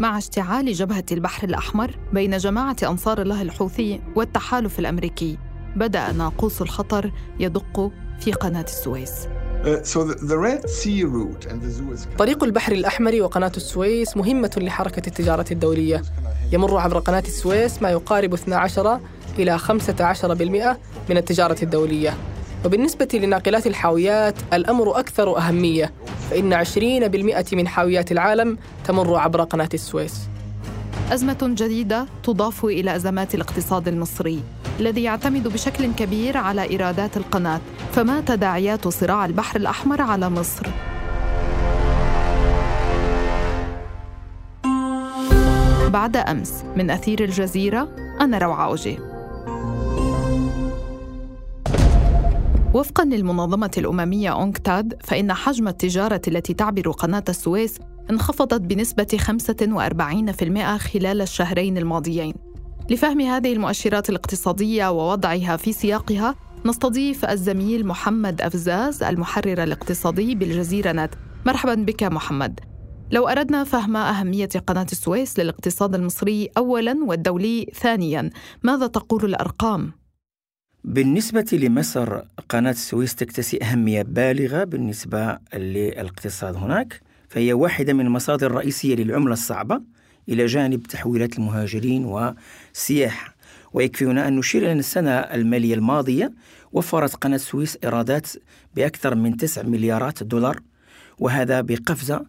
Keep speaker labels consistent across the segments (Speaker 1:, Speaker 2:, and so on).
Speaker 1: مع اشتعال جبهة البحر الأحمر بين جماعة أنصار الله الحوثي والتحالف الأمريكي. بدأ ناقوس الخطر يدق في قناة السويس.
Speaker 2: طريق البحر الأحمر وقناة السويس مهمة لحركة التجارة الدولية. يمر عبر قناة السويس ما يقارب 12 إلى 15% من التجارة الدولية. وبالنسبة لناقلات الحاويات الأمر أكثر أهمية. فإن 20% من حاويات العالم تمر عبر قناة السويس
Speaker 1: أزمة جديدة تضاف إلى أزمات الاقتصاد المصري الذي يعتمد بشكل كبير على إيرادات القناة فما تداعيات صراع البحر الأحمر على مصر؟ بعد أمس من أثير الجزيرة أنا روعة أوجي وفقا للمنظمة الأممية أونكتاد فإن حجم التجارة التي تعبر قناة السويس انخفضت بنسبة 45% خلال الشهرين الماضيين. لفهم هذه المؤشرات الاقتصادية ووضعها في سياقها نستضيف الزميل محمد أفزاز المحرر الاقتصادي بالجزيرة نت مرحبا بك محمد. لو أردنا فهم أهمية قناة السويس للاقتصاد المصري أولا والدولي ثانيا ماذا تقول الأرقام؟
Speaker 3: بالنسبة لمصر قناة السويس تكتسي أهمية بالغة بالنسبة للاقتصاد هناك فهي واحدة من المصادر الرئيسية للعملة الصعبة إلى جانب تحويلات المهاجرين والسياح. ويكفي هنا أن نشير أن السنة المالية الماضية وفرت قناة السويس إيرادات بأكثر من 9 مليارات دولار وهذا بقفزة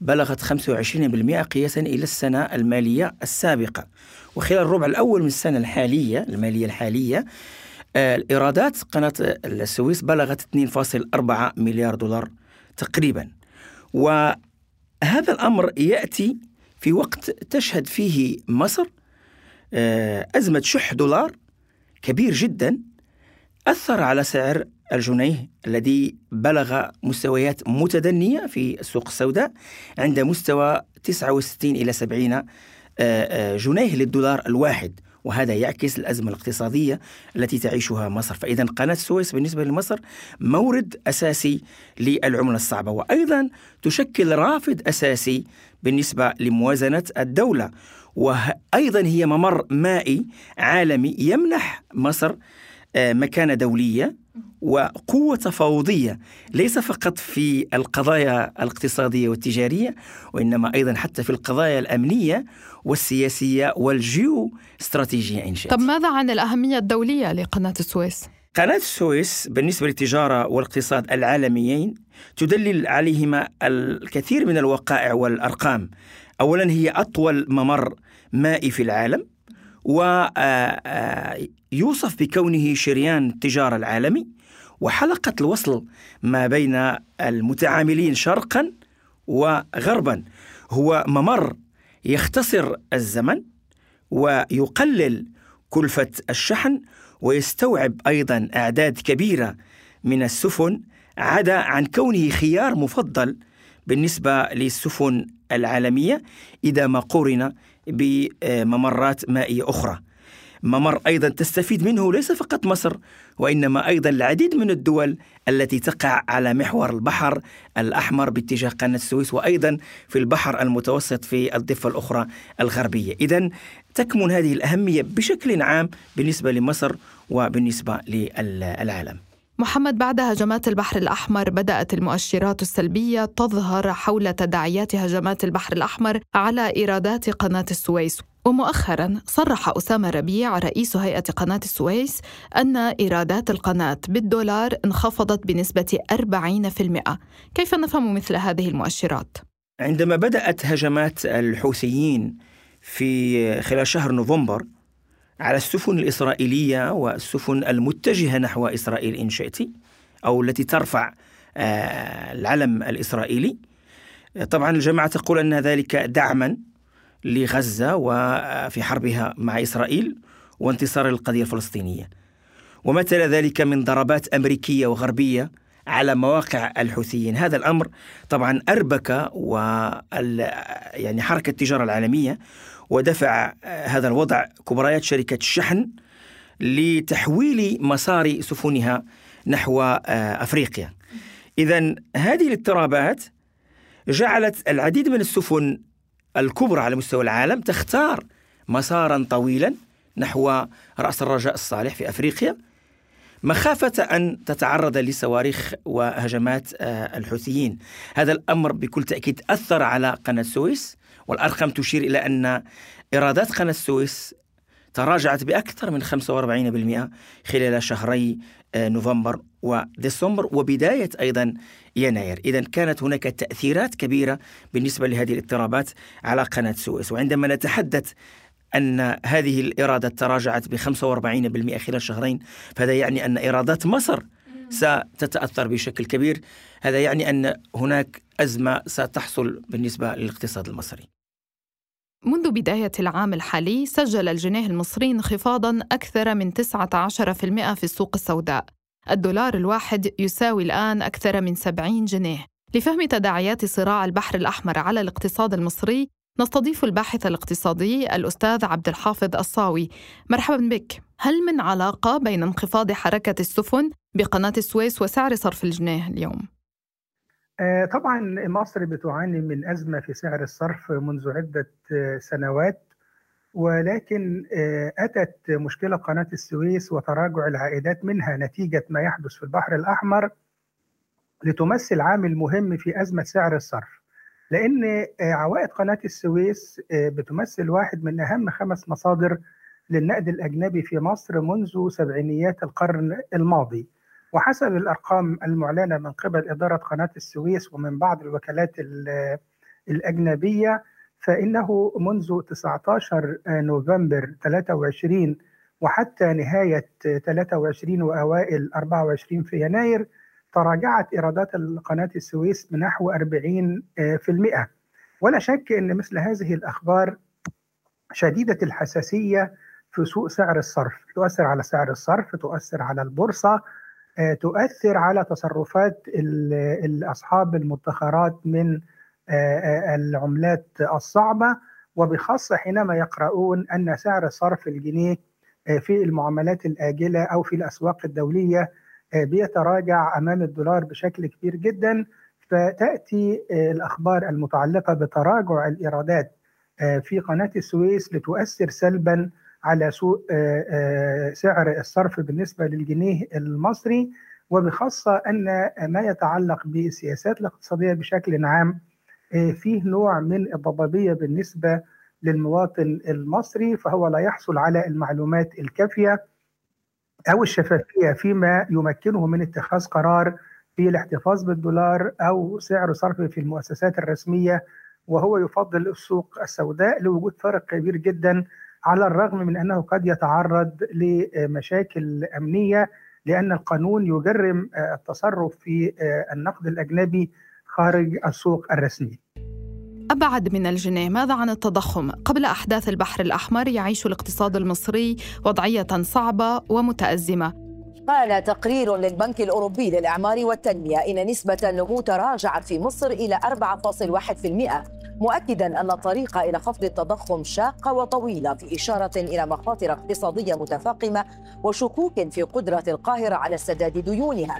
Speaker 3: بلغت 25% قياسا إلى السنة المالية السابقة. وخلال الربع الأول من السنة الحالية المالية الحالية الإيرادات قناة السويس بلغت 2.4 مليار دولار تقريبا. وهذا الأمر يأتي في وقت تشهد فيه مصر آه، أزمة شح دولار كبير جدا أثر على سعر الجنيه الذي بلغ مستويات متدنية في السوق السوداء عند مستوى 69 إلى 70 آه، آه، جنيه للدولار الواحد. وهذا يعكس الأزمة الاقتصادية التي تعيشها مصر. فإذا قناة السويس بالنسبة لمصر مورد أساسي للعملة الصعبة وأيضا تشكل رافد أساسي بالنسبة لموازنة الدولة وأيضا هي ممر مائي عالمي يمنح مصر مكانة دولية وقوة تفاوضية ليس فقط في القضايا الاقتصادية والتجارية وإنما أيضا حتى في القضايا الأمنية والسياسية والجيو استراتيجية إن شاء
Speaker 1: طب ماذا عن الأهمية الدولية لقناة السويس؟
Speaker 3: قناة السويس بالنسبة للتجارة والاقتصاد العالميين تدلل عليهما الكثير من الوقائع والأرقام أولا هي أطول ممر مائي في العالم ويوصف آه، آه، بكونه شريان التجارة العالمي وحلقة الوصل ما بين المتعاملين شرقا وغربا. هو ممر يختصر الزمن ويقلل كلفة الشحن ويستوعب أيضا أعداد كبيرة من السفن عدا عن كونه خيار مفضل بالنسبة للسفن العالمية إذا ما قورن بممرات مائية أخرى. ممر أيضا تستفيد منه ليس فقط مصر وإنما أيضا العديد من الدول التي تقع على محور البحر الأحمر باتجاه قناة السويس وأيضا في البحر المتوسط في الضفة الأخرى الغربية. إذا تكمن هذه الأهمية بشكل عام بالنسبة لمصر وبالنسبة للعالم.
Speaker 1: محمد بعد هجمات البحر الأحمر بدأت المؤشرات السلبية تظهر حول تداعيات هجمات البحر الأحمر على إيرادات قناة السويس ومؤخرا صرح أسامة ربيع رئيس هيئة قناة السويس أن إيرادات القناة بالدولار انخفضت بنسبة 40% كيف نفهم مثل هذه المؤشرات؟
Speaker 3: عندما بدأت هجمات الحوثيين في خلال شهر نوفمبر على السفن الإسرائيلية والسفن المتجهة نحو إسرائيل إن شئت أو التي ترفع آه، العلم الإسرائيلي. طبعا الجماعة تقول أن ذلك دعما لغزة وفي حربها مع إسرائيل وانتصار القضية الفلسطينية. ومثل ذلك من ضربات أمريكية وغربية على مواقع الحوثيين. هذا الأمر طبعا أربك و يعني حركة التجارة العالمية ودفع هذا الوضع كبريات شركة الشحن لتحويل مسار سفنها نحو آه، أفريقيا. اذا هذه الاضطرابات جعلت العديد من السفن الكبرى على مستوى العالم تختار مسارا طويلا نحو رأس الرجاء الصالح في أفريقيا مخافة أن تتعرض لصواريخ وهجمات آه، الحوثيين هذا الأمر بكل تأكيد أثر على قناة السويس والأرقام تشير إلى أن إيرادات قناة السويس تراجعت بأكثر من 45% خلال شهري آه، نوفمبر وديسمبر وبداية أيضا يناير. إذا كانت هناك تأثيرات كبيرة بالنسبة لهذه الاضطرابات على قناة السويس. وعندما نتحدث أن هذه الإيرادات تراجعت ب 45% خلال شهرين فهذا يعني أن إيرادات مصر ستتأثر بشكل كبير. هذا يعني أن هناك أزمة ستحصل بالنسبة للاقتصاد المصري.
Speaker 1: منذ بداية العام الحالي سجل الجنيه المصري انخفاضا أكثر من 19% في السوق السوداء. الدولار الواحد يساوي الآن أكثر من 70 جنيه. لفهم تداعيات صراع البحر الأحمر على الاقتصاد المصري نستضيف الباحث الاقتصادي الأستاذ عبد الحافظ الصاوي. مرحبا بك. هل من علاقة بين انخفاض حركة السفن بقناة السويس وسعر صرف الجنيه اليوم؟
Speaker 4: آه، طبعا مصر بتعاني من أزمة في سعر الصرف منذ عدة آه، سنوات ولكن آه، أتت مشكلة قناة السويس وتراجع العائدات منها نتيجة ما يحدث في البحر الأحمر لتمثل عامل مهم في أزمة سعر الصرف. لأن عوائد قناة السويس بتمثل واحد من أهم خمس مصادر للنقد الأجنبي في مصر منذ سبعينيات القرن الماضي. وحسب الأرقام المعلنة من قبل إدارة قناة السويس ومن بعض الوكالات الأجنبية فإنه منذ 19 نوفمبر 23 وحتى نهاية 23 وأوائل 24 في يناير تراجعت إيرادات قناة السويس بنحو 40% ولا شك أن مثل هذه الأخبار شديدة الحساسية في سوق سعر الصرف تؤثر على سعر الصرف تؤثر على البورصة تؤثر على تصرفات أصحاب المدخرات من العملات الصعبة وبخاصة حينما يقرؤون أن سعر صرف الجنيه في المعاملات الآجلة أو في الأسواق الدولية بيتراجع أمام الدولار بشكل كبير جدا. فتأتي الأخبار المتعلقة بتراجع الإيرادات في قناة السويس لتؤثر سلبا على سوق سعر الصرف بالنسبة للجنيه المصري وبخاصة أن ما يتعلق بالسياسات الاقتصادية بشكل عام فيه نوع من الضبابية بالنسبة للمواطن المصري فهو لا يحصل على المعلومات الكافية أو الشفافية فيما يمكنه من اتخاذ قرار في الاحتفاظ بالدولار أو سعر صرفه في المؤسسات الرسمية وهو يفضل السوق السوداء لوجود فرق كبير جدا على الرغم من أنه قد يتعرض لمشاكل أمنية لأن القانون يجرم التصرف في النقد الأجنبي خارج السوق الرسمي.
Speaker 1: أبعد من الجنيه ماذا عن التضخم؟ قبل أحداث البحر الأحمر يعيش الاقتصاد المصري وضعية صعبة ومتأزمة
Speaker 5: قال تقرير للبنك الأوروبي للإعمار والتنمية إن نسبة النمو تراجعت في مصر إلى 4.1% مؤكدا أن الطريق إلى خفض التضخم شاقة وطويلة في إشارة إلى مخاطر اقتصادية متفاقمة وشكوك في قدرة القاهرة على سداد ديونها.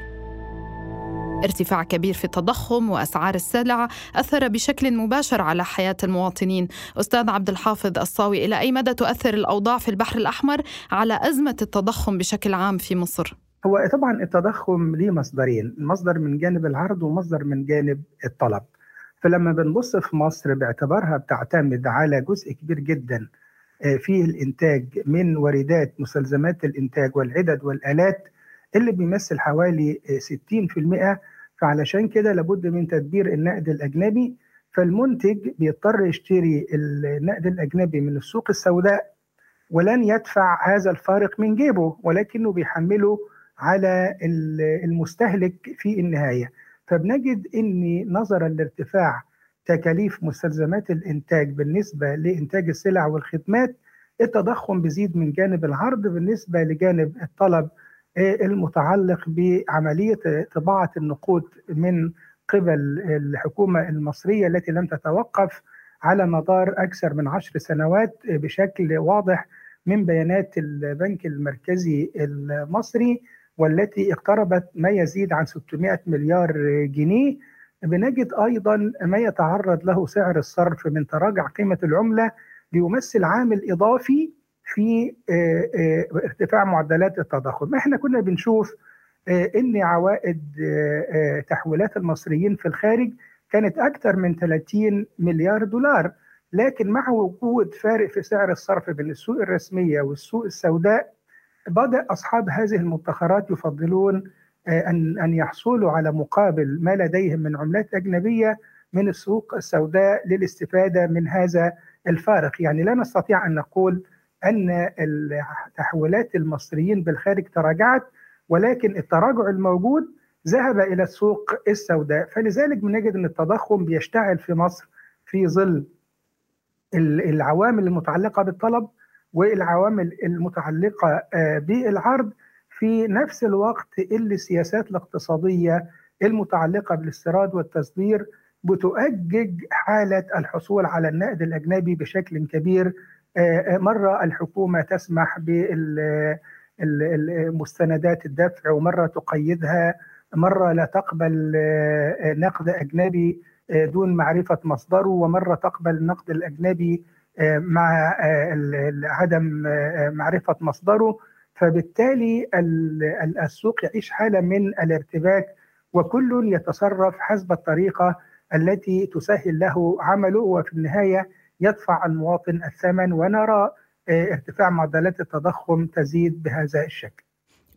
Speaker 1: ارتفاع كبير في التضخم وأسعار السلع أثر بشكل مباشر على حياة المواطنين. أستاذ عبد الحافظ الصاوي إلى أي مدى تؤثر الأوضاع في البحر الأحمر على أزمة التضخم بشكل عام في مصر؟
Speaker 4: هو طبعا التضخم ليه مصدرين مصدر من جانب العرض ومصدر من جانب الطلب. فلما بنبص في مصر باعتبارها بتعتمد على جزء كبير جدا في الإنتاج من واردات مستلزمات الإنتاج والعدد والآلات اللي بيمثل حوالي 60% فعلشان كده لابد من تدبير النقد الأجنبي. فالمنتج بيضطر يشتري النقد الأجنبي من السوق السوداء ولن يدفع هذا الفارق من جيبه ولكنه بيحمله على المستهلك في النهاية. فبنجد ان نظرا لارتفاع تكاليف مستلزمات الإنتاج بالنسبة لإنتاج السلع والخدمات. التضخم بيزيد من جانب العرض بالنسبة لجانب الطلب المتعلق بعملية طباعة النقود من قبل الحكومة المصرية التي لم تتوقف على مدار أكثر من عشر سنوات بشكل واضح من بيانات البنك المركزي المصري. والتي اقتربت ما يزيد عن 600 مليار جنيه بنجد أيضا ما يتعرض له سعر الصرف من تراجع قيمة العملة ليمثل عامل إضافي في ارتفاع معدلات التضخم. إحنا كنا بنشوف إن عوائد تحويلات المصريين في الخارج كانت أكثر من 30 مليار دولار لكن مع وجود فارق في سعر الصرف بين السوق الرسمية والسوق السوداء بدا أصحاب هذه المدخرات يفضلون أن أن يحصلوا على مقابل ما لديهم من عملات أجنبية من السوق السوداء للاستفادة من هذا الفارق، يعني لا نستطيع أن نقول أن تحويلات المصريين بالخارج تراجعت ولكن التراجع الموجود ذهب إلى السوق السوداء، فلذلك بنجد أن التضخم بيشتعل في مصر في ظل العوامل المتعلقة بالطلب والعوامل المتعلقة بالعرض في نفس الوقت اللي السياسات الاقتصادية المتعلقة بالاستيراد والتصدير بتؤجج حالة الحصول على النقد الأجنبي بشكل كبير. مرة الحكومة تسمح بالمستندات الدفع ومرة تقيدها. مرة لا تقبل نقد أجنبي دون معرفة مصدره. ومرة تقبل النقد الأجنبي مع عدم معرفة مصدره فبالتالي السوق يعيش حالة من الارتباك وكل يتصرف حسب الطريقة التي تسهل له عمله وفي النهاية يدفع المواطن الثمن ونرى ارتفاع معدلات التضخم تزيد بهذا الشكل.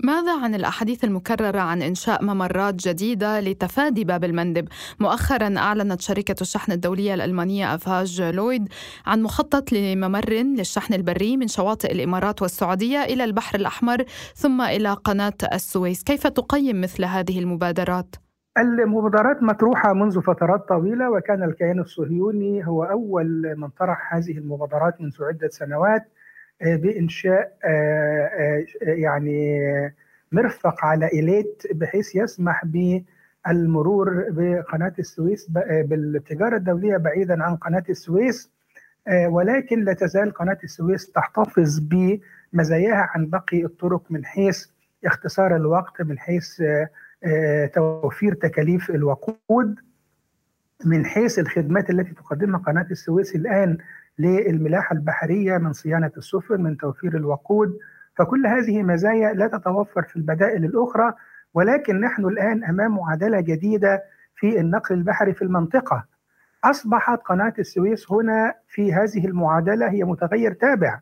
Speaker 1: ماذا عن الأحاديث المكررة عن إنشاء ممرات جديدة لتفادي باب المندب؟ مؤخرا أعلنت شركة الشحن الدولية الألمانية أفاج لويد عن مخطط لممر للشحن البري من شواطئ الإمارات والسعودية إلى البحر الأحمر ثم إلى قناة السويس كيف تقيم مثل هذه المبادرات؟
Speaker 4: المبادرات مطروحة منذ فترات طويلة وكان الكيان الصهيوني هو أول من طرح هذه المبادرات منذ عدة سنوات بإنشاء يعني مرفق على إيليت بحيث يسمح بالمرور بقناة السويس بالتجارة الدولية بعيدا عن قناة السويس ولكن لا تزال قناة السويس تحتفظ بمزاياها عن باقي الطرق من حيث اختصار الوقت من حيث توفير تكاليف الوقود من حيث الخدمات التي تقدمها قناة السويس الآن للملاحة البحرية من صيانة السفن من توفير الوقود. فكل هذه مزايا لا تتوفر في البدائل الأخرى ولكن نحن الآن أمام معادلة جديدة في النقل البحري في المنطقة. أصبحت قناة السويس هنا في هذه المعادلة هي متغير تابع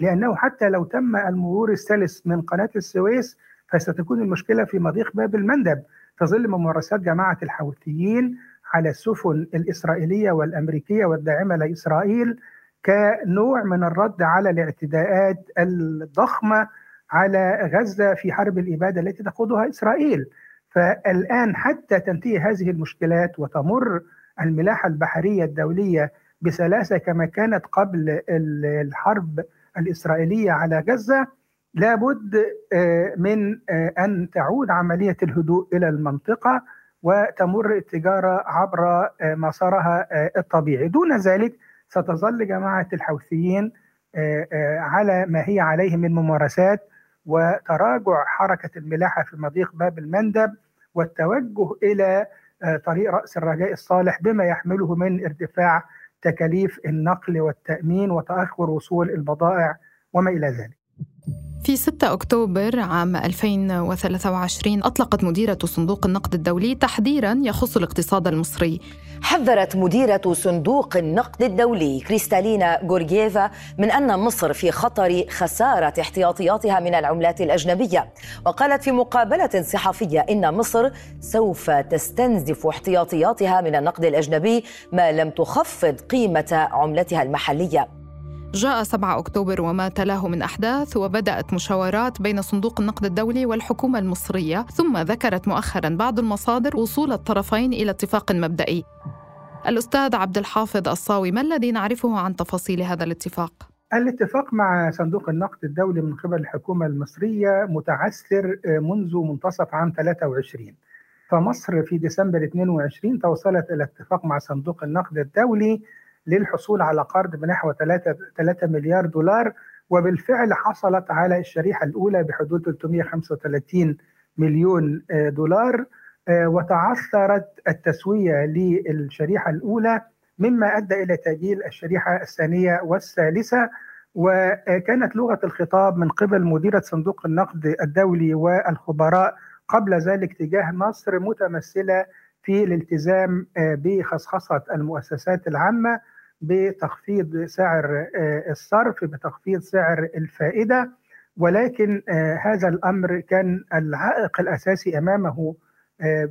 Speaker 4: لأنه حتى لو تم المرور السلس من قناة السويس فستكون المشكلة في مضيق باب المندب. تظل ممارسات جماعة الحوثيين على السفن الإسرائيلية والأمريكية والداعمة لإسرائيل كنوع من الرد على الاعتداءات الضخمة على غزة في حرب الإبادة التي تخوضها إسرائيل. فالآن حتى تنتهي هذه المشكلات وتمر الملاحة البحرية الدولية بسلاسة كما كانت قبل الحرب الإسرائيلية على غزة لابد من أن تعود عملية الهدوء إلى المنطقة وتمر التجارة عبر مسارها الطبيعي. دون ذلك ستظل جماعة الحوثيين على ما هي عليه من ممارسات وتراجع حركة الملاحة في مضيق باب المندب والتوجه إلى طريق رأس الرجاء الصالح بما يحمله من ارتفاع تكاليف النقل والتأمين وتأخر وصول البضائع وما إلى ذلك.
Speaker 1: في 6 أكتوبر عام 2023 أطلقت مديرة صندوق النقد الدولي تحذيرا يخص الاقتصاد المصري.
Speaker 5: حذرت مديرة صندوق النقد الدولي كريستالينا غورجيفا من أن مصر في خطر خسارة احتياطياتها من العملات الأجنبية. وقالت في مقابلة صحفية إن مصر سوف تستنزف احتياطياتها من النقد الأجنبي ما لم تخفض قيمة عملتها المحلية.
Speaker 1: جاء 7 أكتوبر وما تلاه من أحداث وبدأت مشاورات بين صندوق النقد الدولي والحكومة المصرية ثم ذكرت مؤخرا بعض المصادر وصول الطرفين إلى اتفاق مبدئي الأستاذ عبد الحافظ الصاوي ما الذي نعرفه عن تفاصيل هذا الاتفاق؟
Speaker 4: الاتفاق مع صندوق النقد الدولي من قبل الحكومة المصرية متعثر منذ منتصف عام 23 فمصر في ديسمبر 22 توصلت إلى اتفاق مع صندوق النقد الدولي للحصول على قرض بنحو 3 3 مليار دولار وبالفعل حصلت على الشريحة الأولى بحدود 335 مليون دولار وتعثرت التسوية للشريحة الأولى مما أدى إلى تأجيل الشريحة الثانية والثالثة. وكانت لغة الخطاب من قبل مديرة صندوق النقد الدولي والخبراء قبل ذلك تجاه مصر متمثلة في الالتزام بخصخصة المؤسسات العامة. بتخفيض سعر الصرف بتخفيض سعر الفائدة. ولكن هذا الأمر كان العائق الأساسي أمامه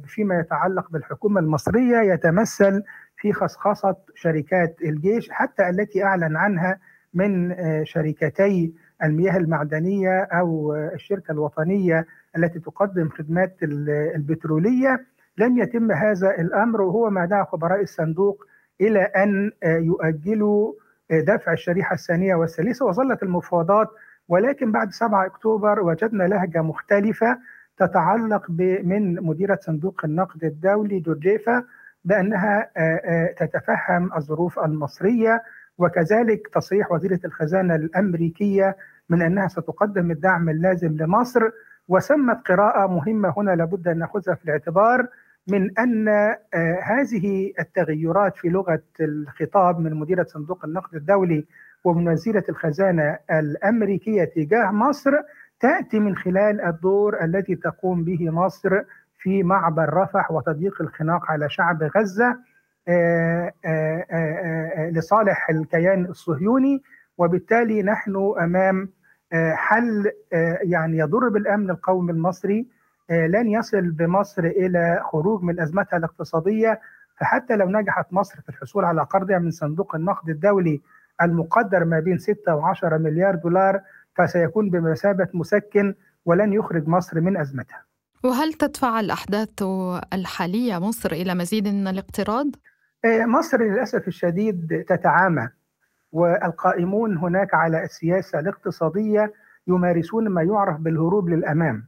Speaker 4: فيما يتعلق بالحكومة المصرية يتمثل في خصخصة شركات الجيش حتى التي أعلن عنها من شركتي المياه المعدنية أو الشركة الوطنية التي تقدم خدمات البترولية. لم يتم هذا الأمر وهو ما دعا خبراء الصندوق إلى أن يؤجلوا دفع الشريحة الثانية والثالثة وظلت المفاوضات. ولكن بعد 7 أكتوبر وجدنا لهجة مختلفة تتعلق من مديرة صندوق النقد الدولي جورجيفا بأنها تتفهم الظروف المصرية وكذلك تصريح وزيرة الخزانة الأمريكية من أنها ستقدم الدعم اللازم لمصر. وسمت قراءة مهمة هنا لابد أن نأخذها في الاعتبار. من أن هذه التغيرات في لغة الخطاب من مديرة صندوق النقد الدولي ومن وزيرة الخزانة الأمريكية تجاه مصر تأتي من خلال الدور الذي تقوم به مصر في معبر رفح وتضييق الخناق على شعب غزة آآ آآ لصالح الكيان الصهيوني. وبالتالي نحن أمام حل يعني يضر بالأمن القومي المصري. لن يصل بمصر إلى خروج من أزمتها الاقتصادية فحتى لو نجحت مصر في الحصول على قرضها من صندوق النقد الدولي المقدر ما بين 6 و10 مليار دولار فسيكون بمثابة مسكن ولن يخرج مصر من أزمتها.
Speaker 1: وهل تدفع الأحداث الحالية مصر إلى مزيد من الاقتراض؟
Speaker 4: مصر للأسف الشديد تتعامى والقائمون هناك على السياسة الاقتصادية يمارسون ما يعرف بالهروب للأمام.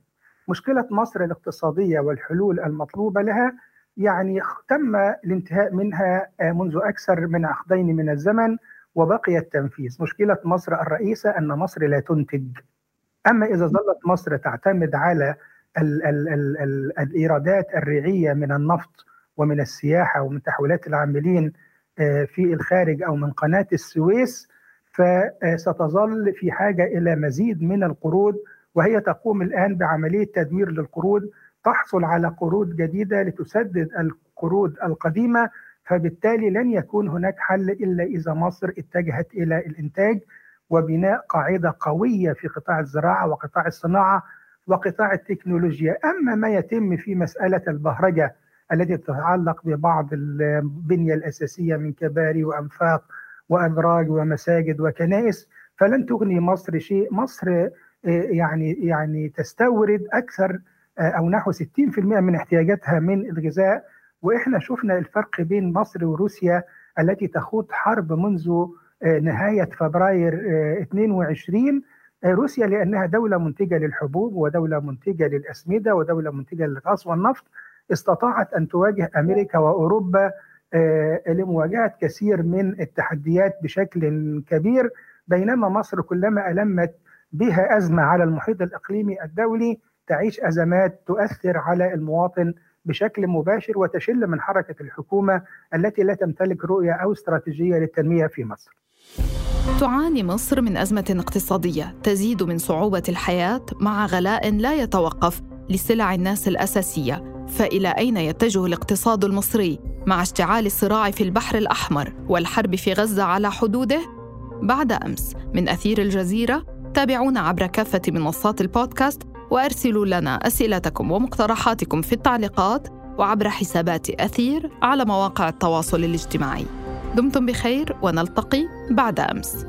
Speaker 4: مشكلة مصر الاقتصادية والحلول المطلوبة لها يعني تم الانتهاء منها منذ أكثر من عقدين من الزمن وبقي التنفيذ. مشكلة مصر الرئيسة أن مصر لا تنتج. أما إذا ظلت مصر تعتمد على ال ال ال ال الإيرادات الريعية من النفط ومن السياحة ومن تحويلات العاملين في الخارج أو من قناة السويس فستظل في حاجة إلى مزيد من القروض وهي تقوم الآن بعملية تدوير للقروض تحصل على قروض جديدة لتسدد القروض القديمة فبالتالي لن يكون هناك حل إلا إذا مصر اتجهت إلى الإنتاج وبناء قاعدة قوية في قطاع الزراعة وقطاع الصناعة وقطاع التكنولوجيا. أما ما يتم في مسألة البهرجة التي تتعلق ببعض البنية الأساسية من كباري وأنفاق وابراج ومساجد وكنائس فلن تغني مصر شيء. مصر يعني يعني تستورد أكثر أو نحو 60% من احتياجاتها من الغذاء. وإحنا شفنا الفرق بين مصر وروسيا التي تخوض حرب منذ نهاية فبراير 22 روسيا لأنها دولة منتجة للحبوب ودولة منتجة للأسمدة ودولة منتجة للغاز والنفط. استطاعت أن تواجه أمريكا وأوروبا لمواجهة كثير من التحديات بشكل كبير. بينما مصر كلما ألمت بها أزمة على المحيط الإقليمي الدولي تعيش أزمات تؤثر على المواطن بشكل مباشر وتشل من حركة الحكومة التي لا تمتلك رؤية أو استراتيجية للتنمية في مصر.
Speaker 1: تعاني مصر من أزمة اقتصادية تزيد من صعوبة الحياة مع غلاء لا يتوقف لسلع الناس الأساسية فإلى أين يتجه الاقتصاد المصري مع اشتعال الصراع في البحر الأحمر والحرب في غزة على حدوده؟ بعد أمس من أثير الجزيرة تابعونا عبر كافة منصات البودكاست وأرسلوا لنا أسئلتكم ومقترحاتكم في التعليقات وعبر حسابات أثير على مواقع التواصل الاجتماعي. دمتم بخير ونلتقي بعد أمس.